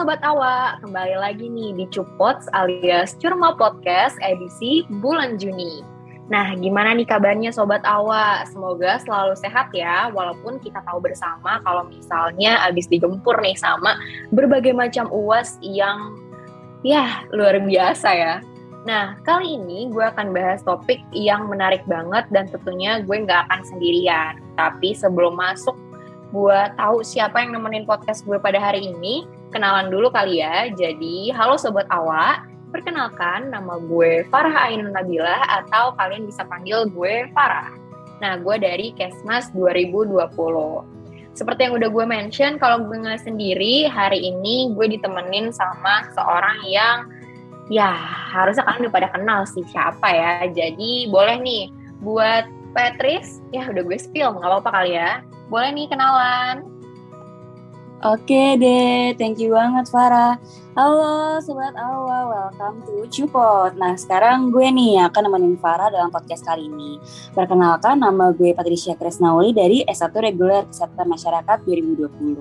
Sobat Awa, kembali lagi nih di Cupots alias Curma Podcast edisi bulan Juni. Nah, gimana nih kabarnya Sobat Awa? Semoga selalu sehat ya, walaupun kita tahu bersama kalau misalnya abis digempur nih sama berbagai macam uas yang ya luar biasa ya. Nah, kali ini gue akan bahas topik yang menarik banget dan tentunya gue nggak akan sendirian. Tapi sebelum masuk buat tahu siapa yang nemenin podcast gue pada hari ini, kenalan dulu kali ya. Jadi, halo Sobat Awa, perkenalkan nama gue Farah Ainun Nabila atau kalian bisa panggil gue Farah. Nah, gue dari Kesmas 2020. Seperti yang udah gue mention, kalau gue nggak sendiri, hari ini gue ditemenin sama seorang yang ya harusnya kalian udah pada kenal sih siapa ya. Jadi boleh nih buat Patrice, ya udah gue spill, nggak apa-apa kali ya. Boleh nih kenalan. Oke deh, thank you banget Farah. Halo Sobat Awa, welcome to Cupot. Nah sekarang gue nih akan nemenin Farah dalam podcast kali ini. Perkenalkan nama gue Patricia Kresnauli dari S1 Reguler Kesehatan Masyarakat 2020.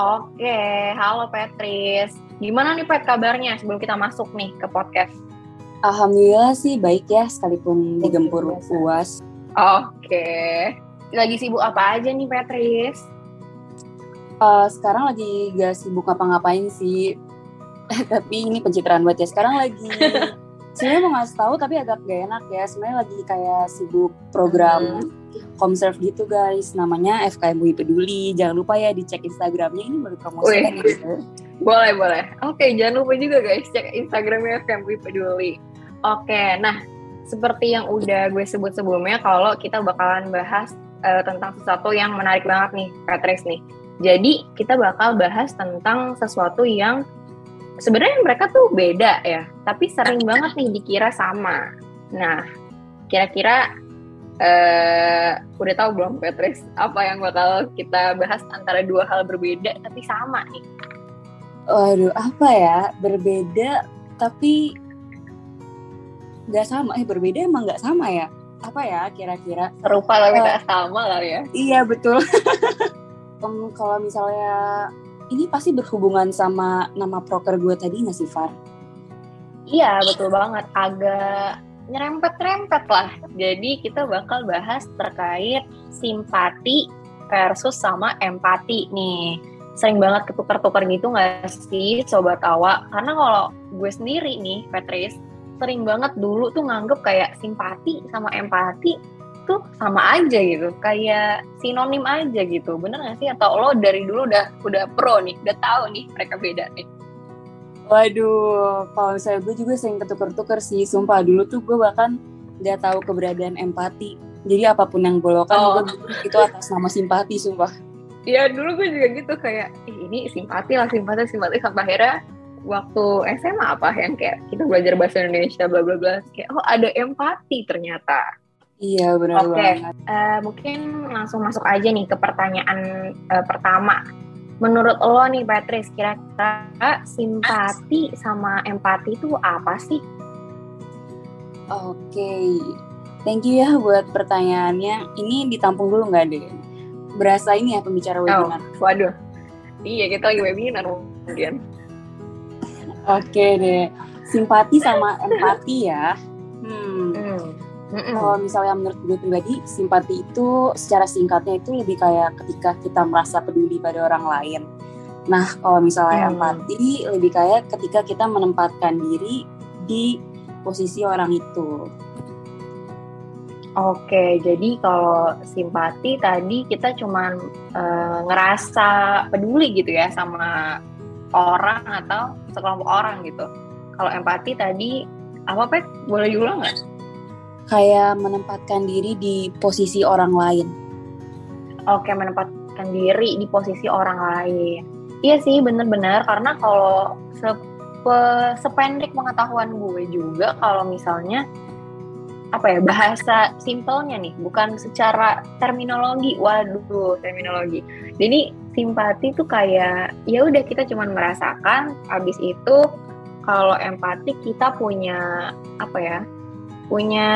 Oke, halo Patrice. Gimana nih Pet kabarnya sebelum kita masuk nih ke podcast? Alhamdulillah sih baik ya, sekalipun digempur UAS. Oke, lagi sibuk apa aja nih Patrice? Uh, sekarang lagi gak sibuk ngapa-ngapain sih. tapi ini pencitraan buat ya. Sekarang lagi sebenarnya mau ngasih tahu tapi agak gak enak ya. Sebenarnya lagi kayak sibuk program hmm. Comserve gitu guys. Namanya FKM UI Peduli. Jangan lupa ya dicek Instagramnya. Ini baru promosi gitu. Boleh, boleh. Oke, jangan lupa juga guys cek Instagramnya FKM UI Peduli. Oke, nah seperti yang udah gue sebut sebelumnya kalau kita bakalan bahas uh, tentang sesuatu yang menarik banget nih, Patrice nih. Jadi kita bakal bahas tentang sesuatu yang sebenarnya mereka tuh beda ya, tapi sering banget nih dikira sama. Nah, kira-kira uh, udah tahu belum Patrice apa yang bakal kita bahas antara dua hal berbeda tapi sama nih? Waduh, apa ya? Berbeda tapi nggak sama. Eh, berbeda emang nggak sama ya? apa ya kira-kira serupa tapi uh, sama lah ya iya betul um, kalau misalnya ini pasti berhubungan sama nama proker gue tadi nggak sih Far? Iya betul banget. Agak nyerempet-rempet lah. Jadi kita bakal bahas terkait simpati versus sama empati nih. Sering banget ketukar-tukar gitu nggak sih sobat awak karena kalau gue sendiri nih Patrice sering banget dulu tuh nganggep kayak simpati sama empati tuh sama aja gitu kayak sinonim aja gitu bener gak sih atau lo dari dulu udah udah pro nih udah tahu nih mereka beda nih Waduh, kalau misalnya gue juga sering ketuker-tuker sih, sumpah dulu tuh gue bahkan gak tahu keberadaan empati. Jadi apa pun yang gue lakukan, oh. gue itu atas nama simpati, sumpah. Iya dulu gue juga gitu kayak, ini simpati lah, simpati, simpati sampai akhirnya waktu SMA apa yang kayak kita belajar bahasa Indonesia bla bla bla kayak oh ada empati ternyata. Iya benar Oke, okay. uh, eh, mungkin langsung masuk aja nih ke pertanyaan uh, pertama. Menurut lo nih Patrice, kira-kira simpati sama empati itu apa sih? Oke, okay. thank you ya buat pertanyaannya. Ini ditampung dulu nggak deh? Berasa ini ya pembicara oh, webinar. Oh, waduh, iya kita lagi webinar kemudian. Oke deh, simpati sama empati ya. Hmm. Mm. Kalau misalnya menurut gue pribadi, simpati itu secara singkatnya itu lebih kayak ketika kita merasa peduli pada orang lain. Nah, kalau misalnya mm. empati lebih kayak ketika kita menempatkan diri di posisi orang itu. Oke, jadi kalau simpati tadi kita cuman uh, ngerasa peduli gitu ya sama orang atau sekelompok orang gitu. Kalau empati tadi apa Pek? Boleh diulang nggak? Kayak menempatkan diri di posisi orang lain. Oke, menempatkan diri di posisi orang lain. Iya sih, bener-bener. Karena kalau sepe, sependek pengetahuan gue juga, kalau misalnya apa ya bahasa simpelnya nih, bukan secara terminologi. Waduh, terminologi. Jadi simpati tuh kayak ya udah kita cuma merasakan habis itu kalau empati kita punya apa ya punya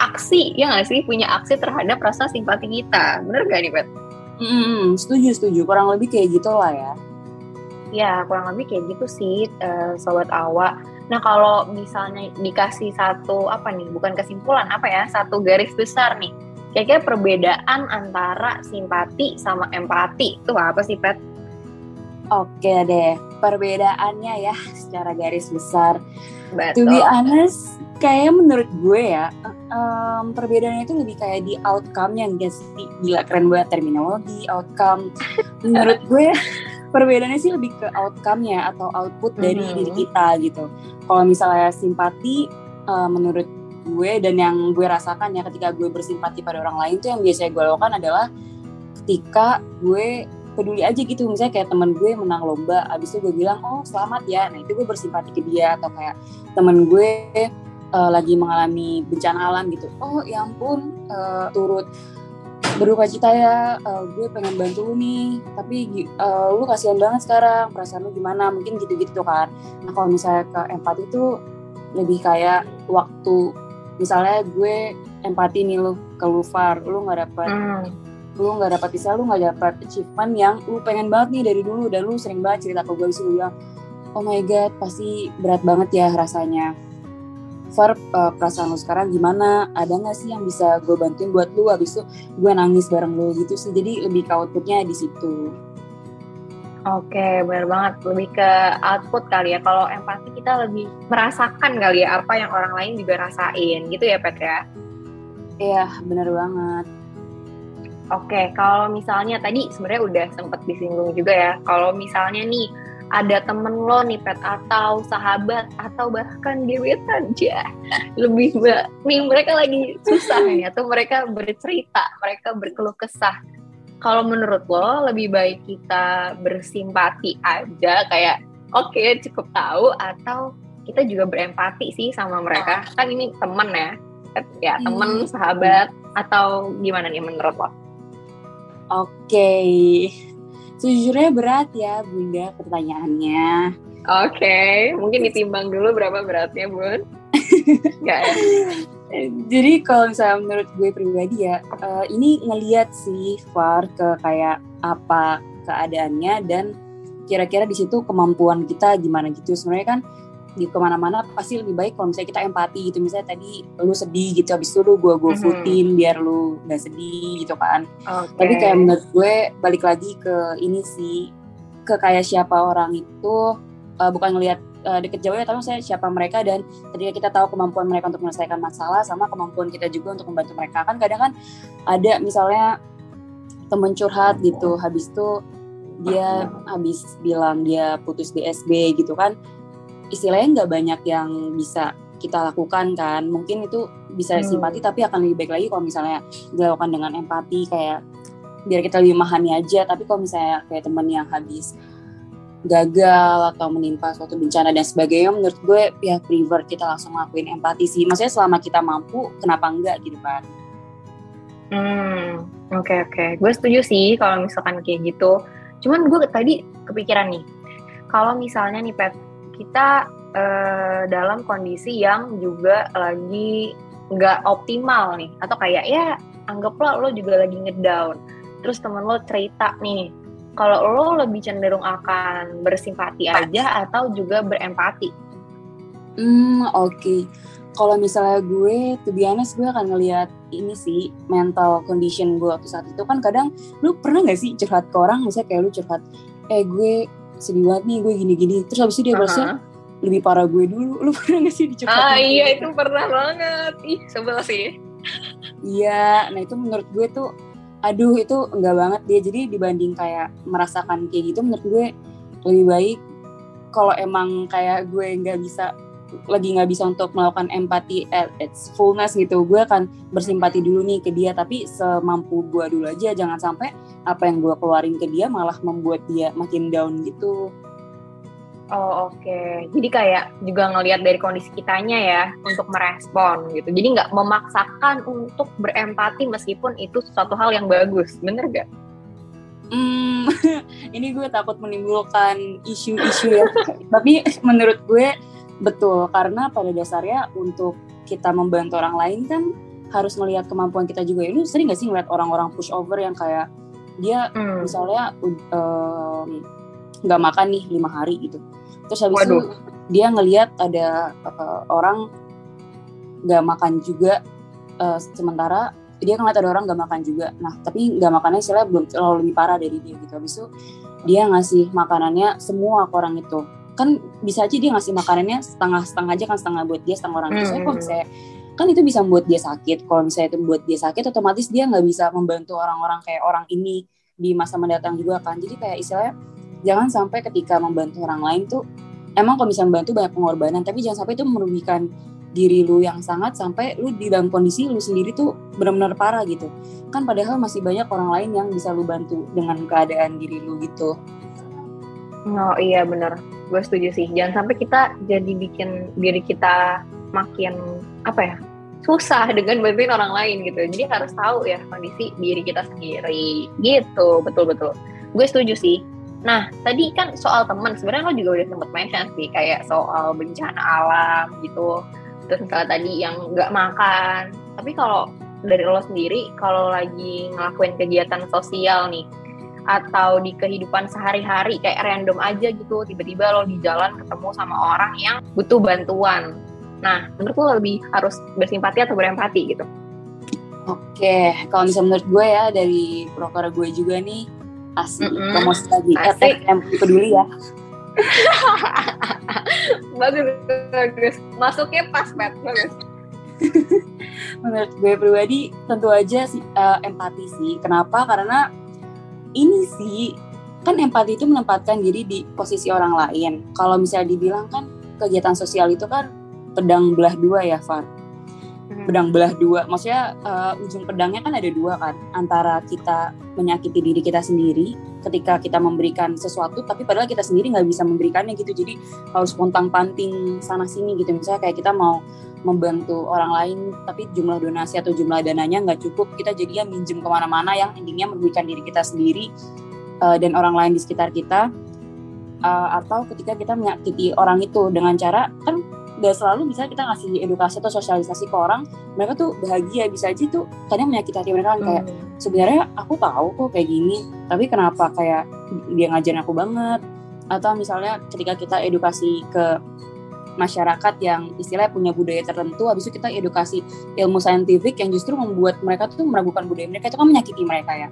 aksi ya nggak sih punya aksi terhadap rasa simpati kita bener gak nih Pet? Hmm, setuju setuju kurang lebih kayak gitu lah ya. Ya kurang lebih kayak gitu sih uh, sobat Awa. Nah kalau misalnya dikasih satu apa nih, bukan kesimpulan apa ya, satu garis besar nih, kira-kira perbedaan antara simpati sama empati itu apa sih Pet? Oke deh, perbedaannya ya secara garis besar. Betul. To be honest, kayak menurut gue ya, um, perbedaannya itu lebih kayak di outcome-nya guys. Gila keren banget terminologi, outcome. Menurut gue perbedaannya sih lebih ke outcome-nya atau output dari mm -hmm. diri kita gitu. Kalau misalnya simpati, uh, menurut gue dan yang gue rasakan ya ketika gue bersimpati pada orang lain tuh yang biasanya gue lakukan adalah ketika gue peduli aja gitu. Misalnya kayak temen gue menang lomba abis itu gue bilang oh selamat ya. Nah itu gue bersimpati ke dia. Atau kayak temen gue uh, lagi mengalami bencana alam gitu. Oh ya ampun uh, turut berduka cita ya uh, gue pengen bantu lu nih. Tapi uh, lu kasihan banget sekarang perasaan lu gimana? Mungkin gitu-gitu kan. Nah kalau misalnya ke empati itu lebih kayak waktu misalnya gue empati nih lu ke Lufar lu nggak dapet hmm lu nggak dapat bisa lu nggak dapat achievement yang lu pengen banget nih dari dulu dan lu sering banget cerita ke gue lu bilang oh my god pasti berat banget ya rasanya Far uh, perasaan lu sekarang gimana ada nggak sih yang bisa gue bantuin buat lu abis itu gue nangis bareng lu gitu sih jadi lebih ke outputnya di situ Oke, benar banget. Lebih ke output kali ya. Kalau empati kita lebih merasakan kali ya apa yang orang lain juga rasain gitu ya, Pet ya? Iya, benar banget. Oke, kalau misalnya tadi sebenarnya udah sempat disinggung juga ya. Kalau misalnya nih ada temen lo nih pet atau sahabat atau bahkan gebetan aja lebih nih mereka lagi susah nih atau mereka bercerita mereka berkeluh kesah kalau menurut lo lebih baik kita bersimpati aja kayak oke okay, cukup tahu atau kita juga berempati sih sama mereka kan ini temen ya ya temen hmm. sahabat atau gimana nih menurut lo? Oke, okay. sejujurnya berat ya Bunda pertanyaannya. Oke, okay. mungkin ditimbang dulu berapa beratnya Bun? Gak ya? Jadi kalau misalnya menurut gue pribadi ya, uh, ini ngeliat sih Far ke kayak apa keadaannya dan kira-kira di situ kemampuan kita gimana gitu. Sebenarnya kan di ke mana-mana pasti lebih baik kalau misalnya kita empati gitu misalnya tadi lu sedih gitu habis itu lu gue gue footin mm-hmm. biar lu gak sedih gitu kan okay. tapi kayak menurut gue balik lagi ke ini sih ke kayak siapa orang itu uh, bukan ngelihat uh, deket jauh ya tapi saya siapa mereka dan ketika kita tahu kemampuan mereka untuk menyelesaikan masalah sama kemampuan kita juga untuk membantu mereka kan kadang kan ada misalnya temen curhat gitu habis itu dia habis bilang dia putus DSB gitu kan istilahnya nggak banyak yang bisa kita lakukan kan. Mungkin itu bisa hmm. simpati tapi akan lebih baik lagi kalau misalnya dilakukan dengan empati kayak biar kita lebih memahami aja. Tapi kalau misalnya kayak teman yang habis gagal atau menimpa suatu bencana dan sebagainya menurut gue ya prefer kita langsung ngelakuin empati sih. Maksudnya selama kita mampu kenapa enggak gitu kan? Hmm oke okay, oke. Okay. gue setuju sih kalau misalkan kayak gitu. Cuman gue tadi kepikiran nih kalau misalnya nih Pet kita uh, dalam kondisi yang juga lagi nggak optimal nih. Atau kayak ya anggaplah lo juga lagi ngedown. Terus temen lo cerita nih kalau lo lebih cenderung akan bersimpati aja atau juga berempati? Hmm oke. Okay. kalau misalnya gue tuh honest gue akan ngelihat ini sih mental condition gue waktu saat itu. Kan kadang lu pernah gak sih curhat ke orang? Misalnya kayak lu curhat eh gue sedih banget nih gue gini-gini. Terus habis itu dia uh-huh. lebih parah gue dulu. Lu pernah gak sih dicepat ah iya itu pernah banget. Ih sebel sih. Iya nah itu menurut gue tuh aduh itu enggak banget dia. Jadi dibanding kayak merasakan kayak gitu menurut gue lebih baik kalau emang kayak gue nggak bisa lagi nggak bisa untuk melakukan empati at its fullness gitu gue akan bersimpati dulu nih ke dia tapi semampu gue dulu aja jangan sampai apa yang gue keluarin ke dia malah membuat dia makin down gitu Oh oke, okay. jadi kayak juga ngelihat dari kondisi kitanya ya untuk merespon gitu. Jadi nggak memaksakan untuk berempati meskipun itu suatu hal yang bagus, bener gak? Hmm, ini gue takut menimbulkan isu-isu ya. Tapi menurut gue Betul, karena pada dasarnya untuk kita membantu orang lain kan harus melihat kemampuan kita juga. Ini sering gak sih ngeliat orang-orang push over yang kayak dia hmm. misalnya um, nggak makan nih lima hari gitu terus habis Waduh. itu dia ngelihat ada uh, orang nggak makan juga uh, sementara dia ngeliat ada orang nggak makan juga nah tapi nggak makannya istilahnya belum terlalu lebih parah dari dia gitu habis itu dia ngasih makanannya semua ke orang itu kan bisa aja dia ngasih makanannya setengah setengah aja kan setengah buat dia setengah orang itu saya kok saya kan itu bisa membuat dia sakit. Kalau misalnya itu membuat dia sakit otomatis dia nggak bisa membantu orang-orang kayak orang ini di masa mendatang juga kan. Jadi kayak istilahnya jangan sampai ketika membantu orang lain tuh emang kalau bisa membantu banyak pengorbanan tapi jangan sampai itu merugikan diri lu yang sangat sampai lu di dalam kondisi lu sendiri tuh benar-benar parah gitu. Kan padahal masih banyak orang lain yang bisa lu bantu dengan keadaan diri lu gitu. Oh iya bener gue setuju sih. Jangan sampai kita jadi bikin diri kita makin apa ya susah dengan bantuin orang lain gitu. Jadi harus tahu ya kondisi diri kita sendiri. Gitu. Betul betul. Gue setuju sih. Nah tadi kan soal teman sebenarnya lo juga udah sempet mention sih kayak soal bencana alam gitu. Terus misalnya tadi yang nggak makan. Tapi kalau dari lo sendiri kalau lagi ngelakuin kegiatan sosial nih atau di kehidupan sehari-hari kayak random aja gitu tiba-tiba lo di jalan ketemu sama orang yang butuh bantuan Nah, menurut lo lebih harus bersimpati atau berempati gitu? Oke, kalau misalnya menurut gue ya dari broker gue juga nih asik mm -hmm. promosi lagi asik. yang peduli ya. bagus, bagus. Masuknya pas. Bagus. menurut gue pribadi tentu aja sih uh, empati sih. Kenapa? Karena ini sih kan empati itu menempatkan diri di posisi orang lain. Kalau misalnya dibilang kan kegiatan sosial itu kan pedang belah dua ya Far. Pedang belah dua. Maksudnya uh, ujung pedangnya kan ada dua kan antara kita menyakiti diri kita sendiri ketika kita memberikan sesuatu tapi padahal kita sendiri nggak bisa memberikannya gitu. Jadi harus pontang panting sana sini gitu. Misalnya kayak kita mau membantu orang lain tapi jumlah donasi atau jumlah dananya nggak cukup kita jadinya minjem ke mana-mana yang endingnya merugikan diri kita sendiri uh, dan orang lain di sekitar kita. Uh, atau ketika kita menyakiti orang itu dengan cara kan gak selalu bisa kita ngasih edukasi atau sosialisasi ke orang mereka tuh bahagia bisa aja tuh kadang menyakiti hati mereka kan kayak hmm. sebenarnya aku tahu kok kayak gini tapi kenapa kayak dia ngajarin aku banget atau misalnya ketika kita edukasi ke masyarakat yang istilahnya punya budaya tertentu habis itu kita edukasi ilmu saintifik yang justru membuat mereka tuh meragukan budaya mereka. Itu kan menyakiti mereka ya.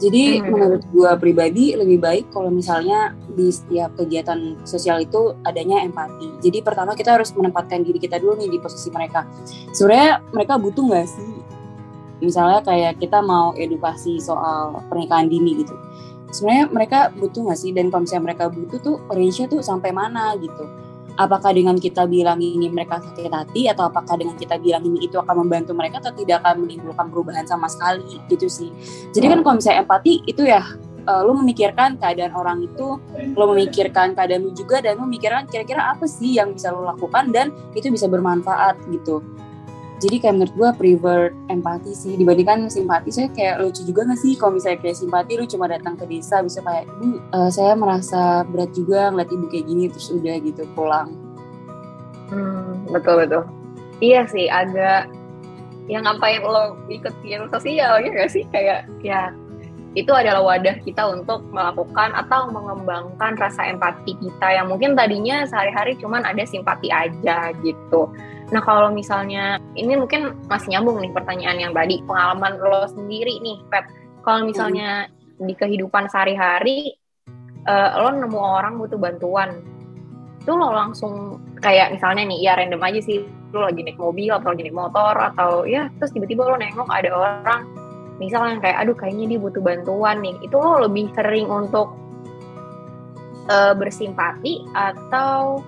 Jadi hmm. menurut gue pribadi lebih baik kalau misalnya di setiap kegiatan sosial itu adanya empati. Jadi pertama kita harus menempatkan diri kita dulu nih di posisi mereka. Sebenarnya mereka butuh nggak sih misalnya kayak kita mau edukasi soal pernikahan dini gitu? Sebenarnya mereka butuh nggak sih? Dan kalau misalnya mereka butuh tuh range tuh sampai mana gitu apakah dengan kita bilang ini mereka sakit hati atau apakah dengan kita bilang ini itu akan membantu mereka atau tidak akan menimbulkan perubahan sama sekali gitu sih. Jadi kan kalau misalnya empati itu ya uh, lo memikirkan keadaan orang itu lo memikirkan keadaan lu juga dan lo memikirkan kira-kira apa sih yang bisa lo lakukan dan itu bisa bermanfaat gitu jadi kayak menurut gue prefer empati sih. Dibandingkan simpati saya kayak lucu juga gak sih? Kalau misalnya kayak simpati lu cuma datang ke desa bisa kayak ibu uh, saya merasa berat juga ngeliat ibu kayak gini terus udah gitu pulang. Hmm, betul betul. Iya sih agak yang ngapain lo ikut kegiatan sosial ya gak sih? Kayak ya itu adalah wadah kita untuk melakukan atau mengembangkan rasa empati kita yang mungkin tadinya sehari-hari cuman ada simpati aja gitu. Nah kalau misalnya ini mungkin masih nyambung nih pertanyaan yang tadi pengalaman lo sendiri nih Pep. Kalau misalnya hmm. di kehidupan sehari-hari uh, lo nemu orang butuh bantuan, itu lo langsung kayak misalnya nih ya random aja sih lo lagi naik mobil atau lagi naik motor atau ya terus tiba-tiba lo nengok ada orang misalnya kayak aduh kayaknya dia butuh bantuan nih itu lo lebih sering untuk uh, bersimpati atau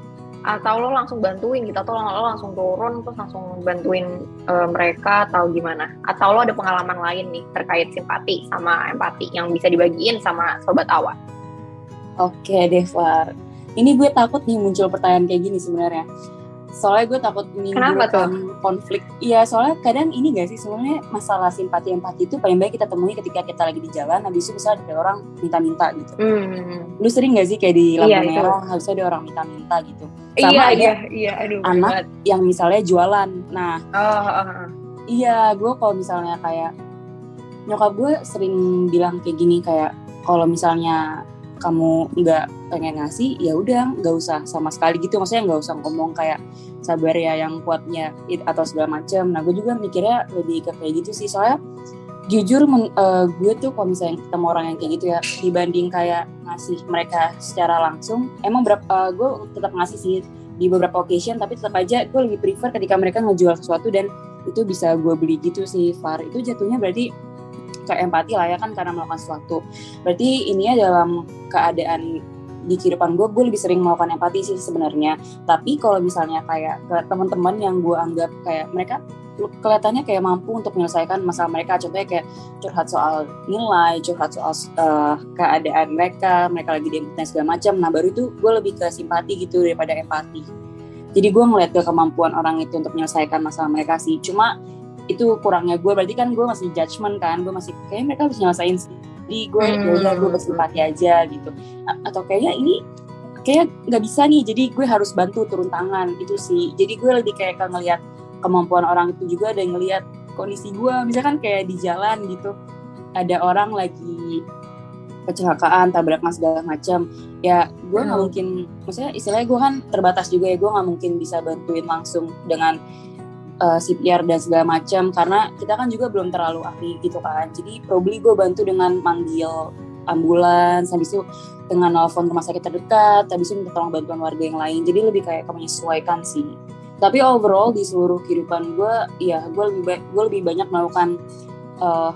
atau lo langsung bantuin gitu atau lo, langsung turun terus langsung bantuin uh, mereka atau gimana? Atau lo ada pengalaman lain nih terkait simpati sama empati yang bisa dibagiin sama sobat awal oke Devar ini gue takut nih muncul pertanyaan kayak gini sebenarnya soalnya gue takut menimbulkan konflik iya soalnya kadang ini gak sih sebenarnya masalah simpati empati itu paling baik kita temui ketika kita lagi di jalan habis itu bisa ada orang minta-minta gitu hmm. lu sering gak sih kayak di lampu iya, merah itu. harusnya ada orang minta-minta gitu sama iya, ada iya, iya, aduh, anak banget. yang misalnya jualan nah oh, oh, oh. iya gue kalau misalnya kayak nyokap gue sering bilang kayak gini kayak kalau misalnya kamu nggak pengen ngasih ya udah nggak usah sama sekali gitu. Maksudnya nggak usah ngomong kayak sabar ya yang kuatnya atau segala macam nah gue juga mikirnya lebih ke kayak gitu sih. Soalnya jujur men, uh, gue tuh kalau misalnya ketemu orang yang kayak gitu ya dibanding kayak ngasih mereka secara langsung emang berapa uh, gue tetap ngasih sih di beberapa occasion tapi tetap aja gue lebih prefer ketika mereka ngejual sesuatu dan itu bisa gue beli gitu sih Far. Itu jatuhnya berarti ke empati lah ya kan karena melakukan sesuatu. Berarti ini ya dalam keadaan di kehidupan gue gue lebih sering melakukan empati sih sebenarnya. Tapi kalau misalnya kayak ke teman-teman yang gue anggap kayak mereka kelihatannya kayak mampu untuk menyelesaikan masalah mereka. Contohnya kayak curhat soal nilai curhat soal uh, keadaan mereka mereka lagi di dan segala macam. Nah baru itu gue lebih ke simpati gitu daripada empati. Jadi gue ngeliat ke kemampuan orang itu untuk menyelesaikan masalah mereka sih. Cuma itu kurangnya. Gue berarti kan gue masih judgement kan gue masih kayak mereka harus nyelesain jadi gue hmm. ya gue bersimpati aja gitu. Atau kayaknya ini kayak nggak bisa nih jadi gue harus bantu turun tangan itu sih. Jadi gue lebih kayak ke ngelihat kemampuan orang itu juga dan ngelihat kondisi gue misalkan kayak di jalan gitu ada orang lagi kecelakaan tabrak mas segala macam ya gue nggak hmm. mungkin maksudnya istilahnya gue kan terbatas juga ya gue nggak mungkin bisa bantuin langsung dengan uh, eh, CPR dan segala macam karena kita kan juga belum terlalu ahli gitu kan. Jadi probably gue bantu dengan manggil ambulans habis itu dengan nelfon rumah sakit terdekat habis itu minta tolong bantuan warga yang lain. Jadi lebih kayak menyesuaikan sih. Tapi overall di seluruh kehidupan gue ya gue lebih ba gue lebih banyak melakukan uh,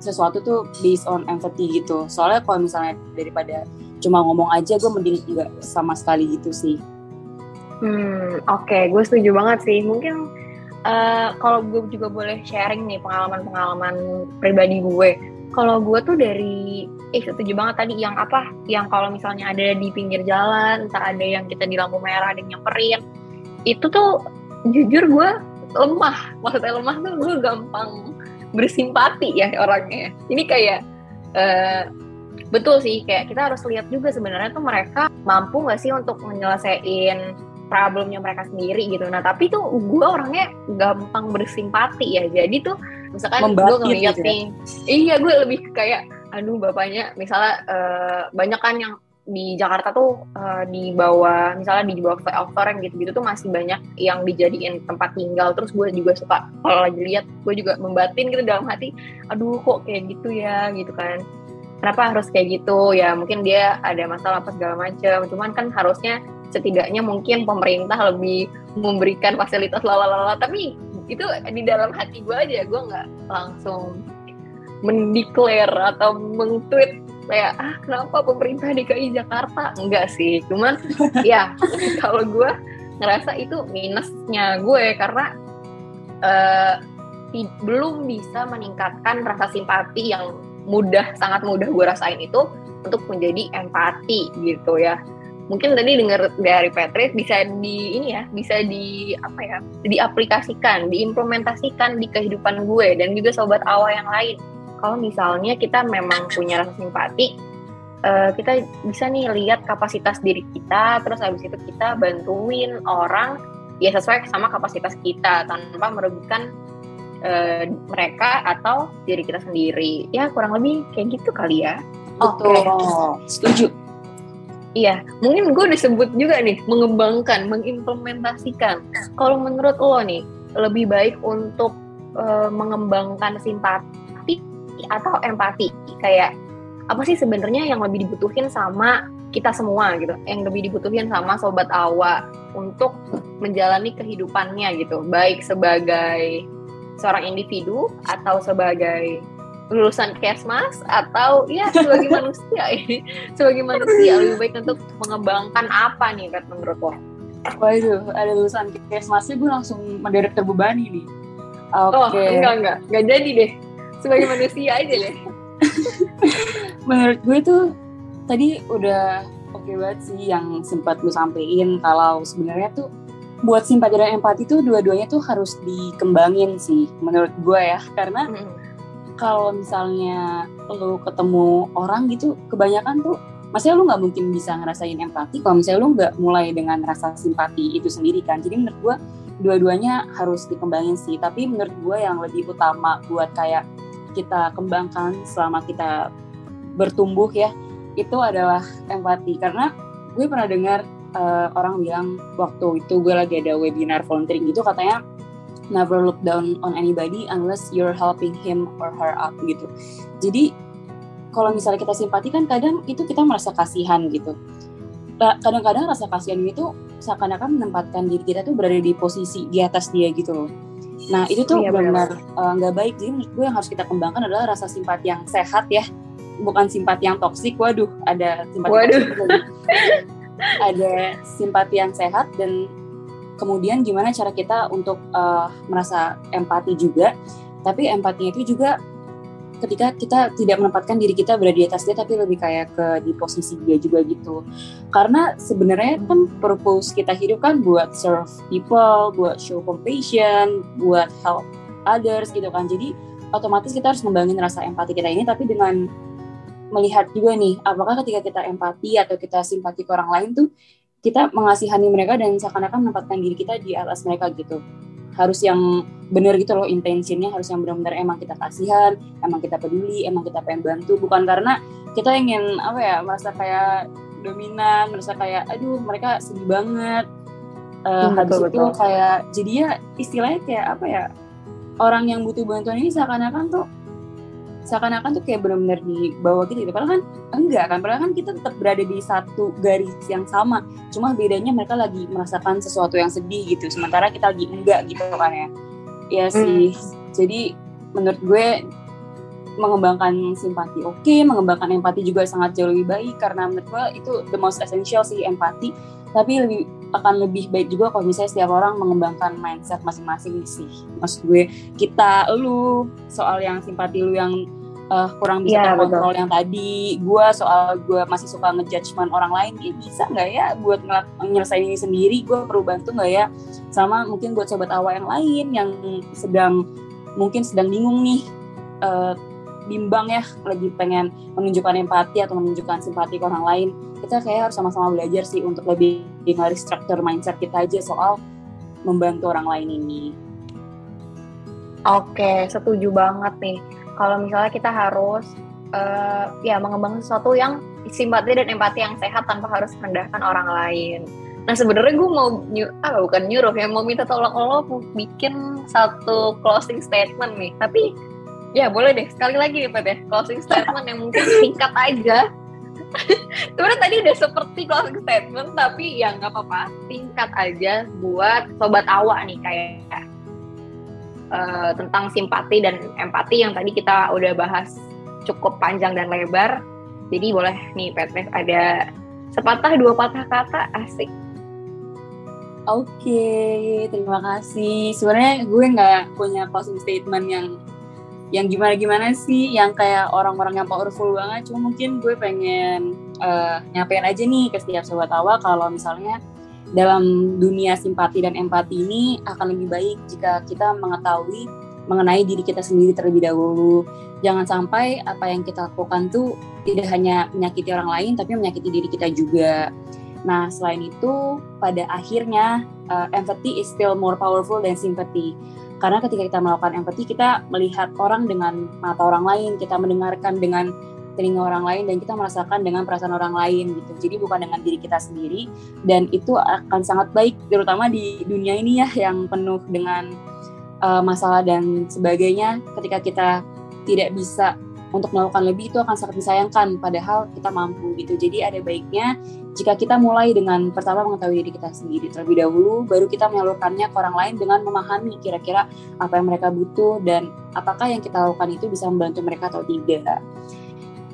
sesuatu tuh based on empathy gitu. Soalnya kalau misalnya daripada cuma ngomong aja gue mending nggak sama sekali gitu sih. Hmm oke okay. gue setuju banget sih. Mungkin uh, kalau gue juga boleh sharing nih pengalaman-pengalaman pribadi gue. Kalau gue tuh dari eh setuju banget tadi yang apa? Yang kalau misalnya ada di pinggir jalan, entah ada yang kita di lampu merah ada yang nyamperin, itu tuh jujur gue lemah. Maksudnya lemah tuh gue gampang bersimpati ya orangnya. Ini kayak uh, betul sih kayak kita harus lihat juga sebenarnya tuh mereka mampu nggak sih untuk menyelesaikan problemnya mereka sendiri gitu. Nah tapi tuh gue orangnya gampang bersimpati ya. Jadi tuh misalkan gue ngeliat gitu ya? nih, iya gue lebih kayak, aduh bapaknya misalnya uh, banyak kan yang di Jakarta tuh uh, di bawah misalnya di bawah flyover yang gitu-gitu tuh masih banyak yang dijadiin tempat tinggal terus gue juga suka kalau lagi lihat gue juga membatin gitu dalam hati aduh kok kayak gitu ya gitu kan kenapa harus kayak gitu ya mungkin dia ada masalah apa segala macam cuman kan harusnya setidaknya mungkin pemerintah lebih memberikan fasilitas lalala tapi itu di dalam hati gue aja gue nggak langsung mendeklar atau mengtweet kayak ah kenapa pemerintah DKI Jakarta? Enggak sih. Cuman ya kalau gue ngerasa itu minusnya gue karena uh, belum bisa meningkatkan rasa simpati yang mudah sangat mudah gue rasain itu untuk menjadi empati gitu ya mungkin tadi dengar dari Patrick bisa di ini ya bisa di apa ya diaplikasikan diimplementasikan di kehidupan gue dan juga sobat awal yang lain. Kalau misalnya kita memang punya rasa simpati uh, kita bisa nih lihat kapasitas diri kita terus habis itu kita bantuin orang ya sesuai sama kapasitas kita tanpa merugikan uh, mereka atau diri kita sendiri. Ya kurang lebih kayak gitu kali ya. Oke, okay. setuju Iya, mungkin gue disebut juga nih mengembangkan, mengimplementasikan. Kalau menurut lo nih, lebih baik untuk uh, mengembangkan simpati atau empati? Kayak apa sih sebenarnya yang lebih dibutuhin sama kita semua gitu, yang lebih dibutuhin sama sobat awa untuk menjalani kehidupannya gitu, baik sebagai seorang individu atau sebagai lulusan kesmas atau ya sebagai manusia ini sebagai manusia lebih baik untuk mengembangkan apa nih Kat menurut lo? Waduh, ada lulusan kesmasnya gue langsung mendadak terbebani nih. Oke. Okay. Oh, enggak enggak, enggak jadi deh. Sebagai manusia aja deh. menurut gue tuh tadi udah oke okay banget sih yang sempat gue sampein kalau sebenarnya tuh buat simpati dan empati tuh dua-duanya tuh harus dikembangin sih menurut gue ya karena mm -hmm kalau misalnya lu ketemu orang gitu kebanyakan tuh maksudnya lu nggak mungkin bisa ngerasain empati kalau misalnya lu nggak mulai dengan rasa simpati itu sendiri kan. Jadi menurut gue dua-duanya harus dikembangin sih. Tapi menurut gue yang lebih utama buat kayak kita kembangkan selama kita bertumbuh ya itu adalah empati. Karena gue pernah dengar uh, orang bilang waktu itu gue lagi ada webinar volunteering gitu katanya never look down on anybody unless you're helping him or her up gitu. Jadi kalau misalnya kita simpati kan kadang itu kita merasa kasihan gitu. Kadang-kadang rasa kasihan itu seakan-akan menempatkan diri kita tuh berada di posisi di atas dia gitu loh. Nah itu tuh iya, benar eh, nggak uh, baik. Jadi menurut gue yang harus kita kembangkan adalah rasa simpati yang sehat ya, bukan simpati yang toksik. Waduh, ada simpati. Waduh. ada simpati yang sehat dan kemudian gimana cara kita untuk uh, merasa empati juga. Tapi empatinya itu juga ketika kita tidak menempatkan diri kita berada di atas dia tapi lebih kayak ke di posisi dia juga gitu. Karena sebenarnya kan purpose kita hidup kan buat serve people buat show compassion buat help others gitu kan. Jadi otomatis kita harus membangun rasa empati kita ini tapi dengan melihat juga nih apakah ketika kita empati atau kita simpati ke orang lain tuh kita mengasihani mereka dan seakan-akan menempatkan diri kita di atas mereka gitu. Harus yang benar gitu loh intensinya harus yang benar-benar emang kita kasihan emang kita peduli emang kita pengen bantu. Bukan karena kita ingin apa ya merasa kayak dominan merasa kayak aduh mereka sedih banget. Uh, hmm, habis betul, itu betul. kayak jadi ya istilahnya kayak apa ya orang yang butuh bantuan ini seakan-akan tuh seakan-akan tuh kayak benar-benar di bawah gitu, gitu. Padahal kan enggak kan, padahal kan kita tetap berada di satu garis yang sama. Cuma bedanya mereka lagi merasakan sesuatu yang sedih gitu, sementara kita lagi enggak gitu kan ya. Ya sih. Hmm. Jadi menurut gue mengembangkan simpati oke, okay, mengembangkan empati juga sangat jauh lebih baik karena menurut gue itu the most essential sih empati. Tapi lebih akan lebih baik juga kalau misalnya setiap orang mengembangkan mindset masing-masing sih. Maksud gue kita lu soal yang simpati lu yang uh, kurang bisa yeah, terkontrol yang tadi, gue soal gue masih suka ngejudgement orang lain, ya bisa nggak ya buat nyelesain ini sendiri? Gue perlu bantu nggak ya? Sama mungkin buat sobat awal yang lain yang sedang mungkin sedang bingung nih. Uh, bimbang ya lagi pengen menunjukkan empati atau menunjukkan simpati ke orang lain kita kayak harus sama-sama belajar sih untuk lebih nge-restructure mindset kita aja soal membantu orang lain ini Oke, setuju banget nih. Kalau misalnya kita harus uh, ya mengembangkan sesuatu yang simpati dan empati yang sehat tanpa harus merendahkan orang lain. Nah sebenarnya gue mau nyu ah bukan nyuruh ya mau minta tolong lo bikin satu closing statement nih. Tapi Ya boleh deh, sekali lagi nih Pat ya, closing statement yang mungkin singkat aja. Sebenarnya tadi udah seperti closing statement, tapi ya nggak apa-apa, singkat aja buat sobat awak nih kayak uh, tentang simpati dan empati yang tadi kita udah bahas cukup panjang dan lebar. Jadi boleh nih Petres ada sepatah dua patah kata asik. Oke, okay, terima kasih. Sebenarnya gue nggak punya closing statement yang yang gimana-gimana sih yang kayak orang-orang yang powerful banget. Cuma mungkin gue pengen uh, nyampein aja nih ke setiap sobat awal kalau misalnya dalam dunia simpati dan empati ini akan lebih baik jika kita mengetahui mengenai diri kita sendiri terlebih dahulu. Jangan sampai apa yang kita lakukan tuh tidak hanya menyakiti orang lain tapi menyakiti diri kita juga. Nah selain itu pada akhirnya uh, empathy is still more powerful than sympathy karena ketika kita melakukan empati, kita melihat orang dengan mata orang lain, kita mendengarkan dengan telinga orang lain dan kita merasakan dengan perasaan orang lain gitu. Jadi bukan dengan diri kita sendiri dan itu akan sangat baik terutama di dunia ini ya yang penuh dengan uh, masalah dan sebagainya ketika kita tidak bisa untuk melakukan lebih itu akan sangat disayangkan padahal kita mampu gitu. Jadi ada baiknya jika kita mulai dengan pertama mengetahui diri kita sendiri terlebih dahulu baru kita menyalurkannya ke orang lain dengan memahami kira-kira apa yang mereka butuh dan apakah yang kita lakukan itu bisa membantu mereka atau tidak.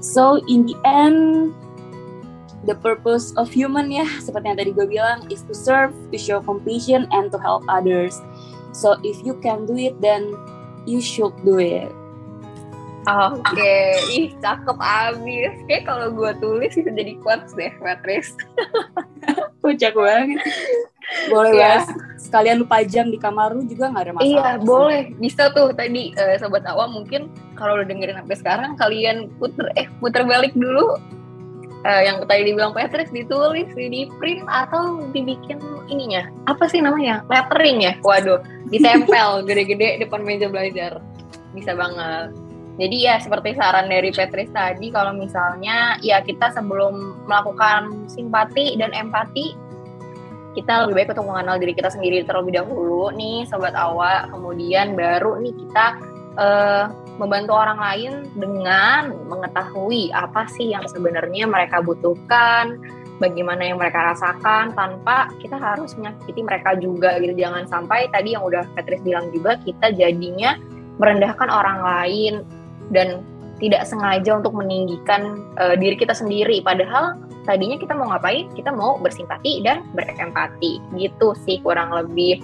So in the end the purpose of human ya seperti yang tadi gue bilang is to serve to show compassion and to help others. So if you can do it then you should do it Oke, okay. ih cakep abis. Kayak kalau gue tulis bisa jadi quotes deh, Matris. Kocak banget. Boleh ya. Sekalian lu pajang di kamar lu juga nggak ada masalah. Iya, boleh. Bisa tuh tadi uh, sobat awam mungkin kalau udah dengerin sampai sekarang kalian puter eh puter balik dulu uh, yang tadi dibilang Patrick ditulis, di print atau dibikin ininya apa sih namanya lettering ya? Waduh, ditempel gede-gede depan meja belajar bisa banget. Jadi ya seperti saran dari Petris tadi kalau misalnya ya kita sebelum melakukan simpati dan empati kita lebih baik untuk mengenal diri kita sendiri terlebih dahulu nih sobat awak kemudian baru nih kita uh, membantu orang lain dengan mengetahui apa sih yang sebenarnya mereka butuhkan bagaimana yang mereka rasakan tanpa kita harus menyakiti mereka juga gitu. Jangan sampai tadi yang udah Patrice bilang juga kita jadinya merendahkan orang lain dan tidak sengaja untuk meninggikan uh, diri kita sendiri. Padahal tadinya kita mau ngapain? Kita mau bersimpati dan berempati. Gitu sih kurang lebih.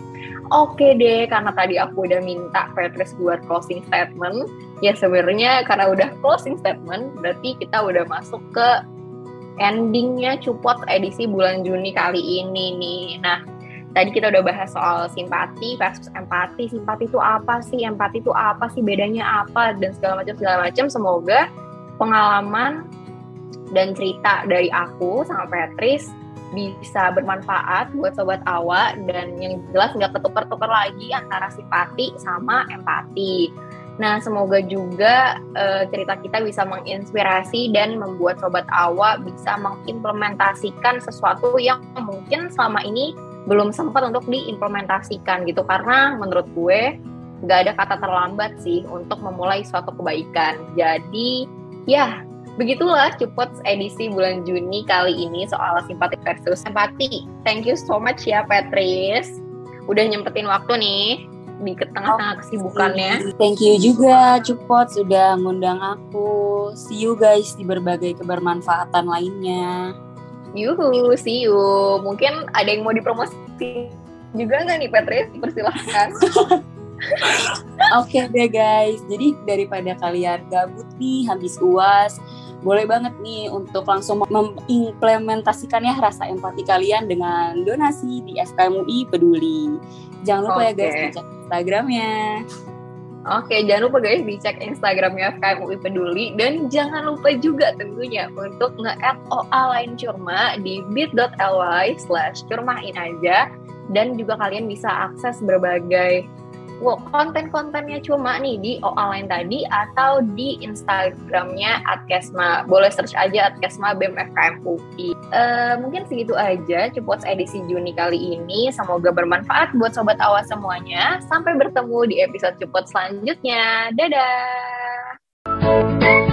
Oke deh, karena tadi aku udah minta Petrus buat closing statement, ya sebenarnya karena udah closing statement, berarti kita udah masuk ke endingnya Cupot edisi bulan Juni kali ini nih. Nah, tadi kita udah bahas soal simpati versus empati. Simpati itu apa sih? Empati itu apa sih? Bedanya apa? Dan segala macam segala macam. Semoga pengalaman dan cerita dari aku sama Petris bisa bermanfaat buat sobat awak dan yang jelas nggak ketukar-tukar lagi antara simpati sama empati. Nah, semoga juga uh, cerita kita bisa menginspirasi dan membuat sobat awak bisa mengimplementasikan sesuatu yang mungkin selama ini belum sempat untuk diimplementasikan gitu. Karena menurut gue nggak ada kata terlambat sih untuk memulai suatu kebaikan. Jadi ya Begitulah Cupot edisi bulan Juni kali ini soal simpati versus empati. Thank you so much ya Petris. Udah nyempetin waktu nih di tengah-tengah kesibukannya. Thank you juga Cupot sudah ngundang aku. See you guys di berbagai kebermanfaatan lainnya. Yuhu, see you. Mungkin ada yang mau dipromosi juga nggak nih Petris? Persilahkan. Oke okay deh guys, jadi daripada kalian gabut nih habis uas, boleh banget nih untuk langsung mengimplementasikannya rasa empati kalian dengan donasi di FKMUI Peduli. Jangan lupa okay. ya guys dicek Instagramnya. Oke, jangan lupa guys dicek Instagramnya FKMUI Peduli. Dan jangan lupa juga tentunya untuk nge-add OA lain curma di bit.ly slash curmain aja. Dan juga kalian bisa akses berbagai konten-kontennya cuma nih di OA lain tadi atau di Instagramnya Adkesma. Boleh search aja Adkesma BEM FKM UI. Uh, mungkin segitu aja Cupots edisi Juni kali ini. Semoga bermanfaat buat Sobat Awas semuanya. Sampai bertemu di episode Cupot selanjutnya. Dadah!